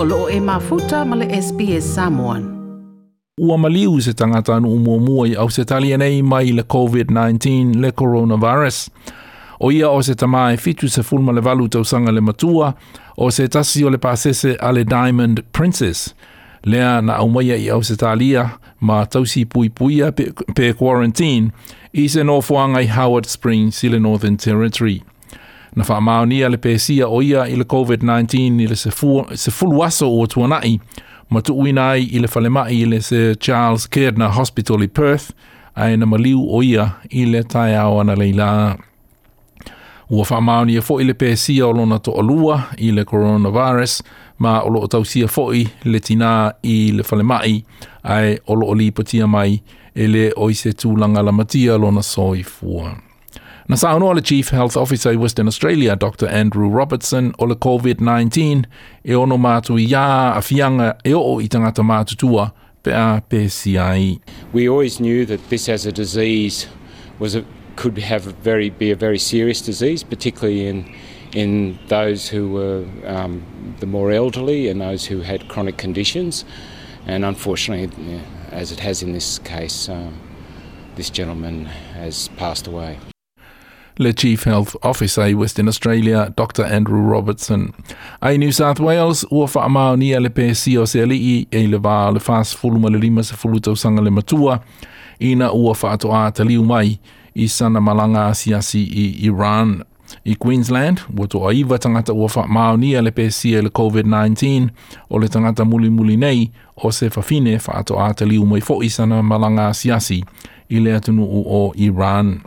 o loo e mafuta ma le SPS Samoan. Ua maliu se tangata anu umuamua i au se tali anei mai le COVID-19 le coronavirus. O ia o se tamae fitu se fulma le valu tausanga le matua, o se tasi o le pasese a le Diamond Princess. Lea na aumaia i au se talia ma tausi pui puia pe, pe quarantine i se nofuanga i Howard Springs i le Northern Territory na wha maonia le pēsia o ia i le COVID-19 i le se, fu, se fuluaso o tuanai ma tu uina ai i le whalemai i le se Charles Kerner Hospital i Perth a ina maliu o ia i le tai au ana leila. Ua wha maonia fo i le pēsia o lona to alua i le coronavirus ma o lo tausia fo i le tina i le whalemai ai o lo o lipatia mai ele o i se tūlanga la matia lona soi fuanga. Nasaunola Chief Health Officer Western Australia Dr Andrew Robertson o le COVID-19 e ono mātu i a awhianga e o i tangata mātutua pe a PCI. We always knew that this as a disease was a, could have a very be a very serious disease particularly in in those who were um, the more elderly and those who had chronic conditions and unfortunately as it has in this case um, this gentleman has passed away. le Chief Health Officer i Western Australia, Dr. Andrew Robertson. Ai New South Wales, ua whaamao ni le pē si o se alii e le wā le whās fulu ma le lima se fulu tau sanga le matua, ina ua whaato a te liu mai i sana malanga siasi i Iran. I Queensland, ua to aiva tangata ua whaamao ni le pē si le COVID-19 o le tangata muli muli nei o se whawhine whaato a te liu mai fo i sana malanga siasi i le atunu o Iran. Iran.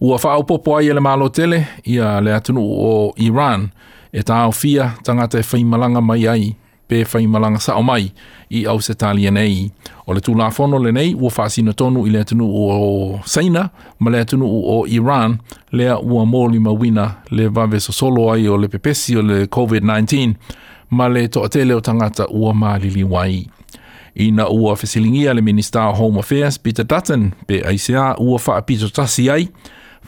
Ua wha aupopo ai ele malo tele ia le atunu o Iran e ta au fia tangata e whaimalanga mai ai pe whaimalanga sa o mai i au se tali nei. O le tūlā fono le nei ua whaasino tonu i le atunu o Saina ma le atunu o Iran lea ua mōli mawina le vave so solo ai o le pepesi o le COVID-19 ma le to tele o tangata ua maalili wai. Ina ua fesilingia le Minister Home Affairs Peter Dutton pe ACA ua whaapito tasi ai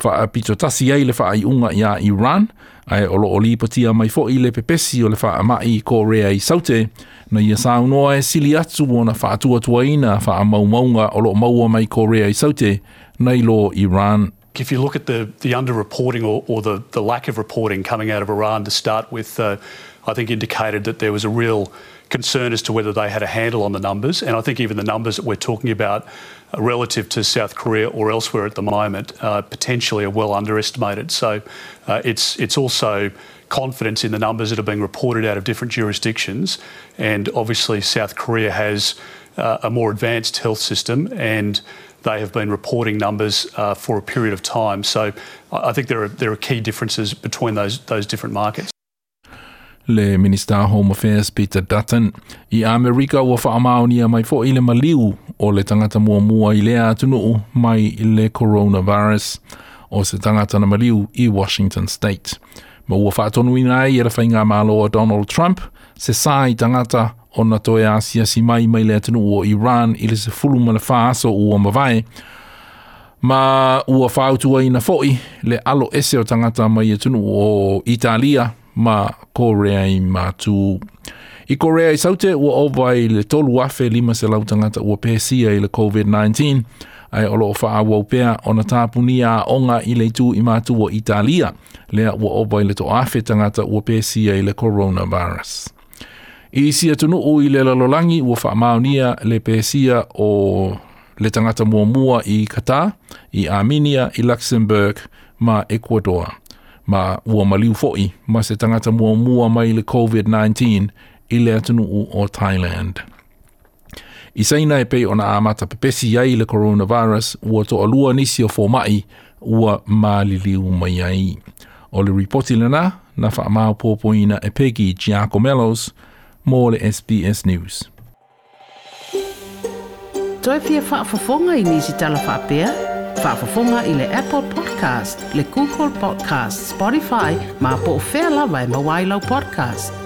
fa pito tasi ai le fa ai unga ia Iran ai olo oli potia mai fo ile pepesi o le fa ama i Korea i saute na ia sa uno e sili atu ona fa atua tuaina fa ama umaunga olo maua mai Korea i saute nei lo Iran if you look at the, the underreporting or, or the, the lack of reporting coming out of Iran to start with, uh, I think indicated that there was a real concern as to whether they had a handle on the numbers. And I think even the numbers that we're talking about uh, relative to South Korea or elsewhere at the moment uh, potentially are well underestimated. So uh, it's, it's also confidence in the numbers that are being reported out of different jurisdictions. And obviously, South Korea has uh, a more advanced health system and they have been reporting numbers uh, for a period of time. So I think there are, there are key differences between those, those different markets. le Minister of Home Affairs Peter Dutton i Amerika ua whaamaonia mai fo i le maliu o le tangata mua mua i le atunuu mai i le coronavirus o se tangata na maliu i Washington State. Ma ua whaatonu i nai i rawhainga malo Donald Trump se sai tangata ona toe asia si mai mai le atinu o Iran i se fulu mana o ua mawae. Ma ua whautua ina foi le alo ese o tangata mai atinu e o Italia ma Korea i mātū. I Korea i saute ua ovai le tolu afe lima se lau tangata ua pēsia i le COVID-19 ai olo o faa wau pea o na tāpunia onga i leitu i o Italia lea ua ovai le to afe tangata ua pēsia i le coronavirus. I isi atunu o i le lalolangi ua whaamaunia le pēsia o le tangata mua mua i Kata, i Armenia, i Luxembourg, ma Ecuador. Ma ua maliu foi, ma se tangata mua mua mai le COVID-19 i le atunu o Thailand. I seina e pei ona amata pepesi yai le coronavirus, ua to alua nisi o fōmai, ua maliliu mai ai. O le reporti lana, na whaamau pōpoina e pegi Giacomelos, Giacomelos, môle SBS News. Toi pia whaafafonga i nisi talawhapea? Whaafafonga i le Apple Podcast, le Google Podcast, Spotify, ma po o whea lawa e podcast.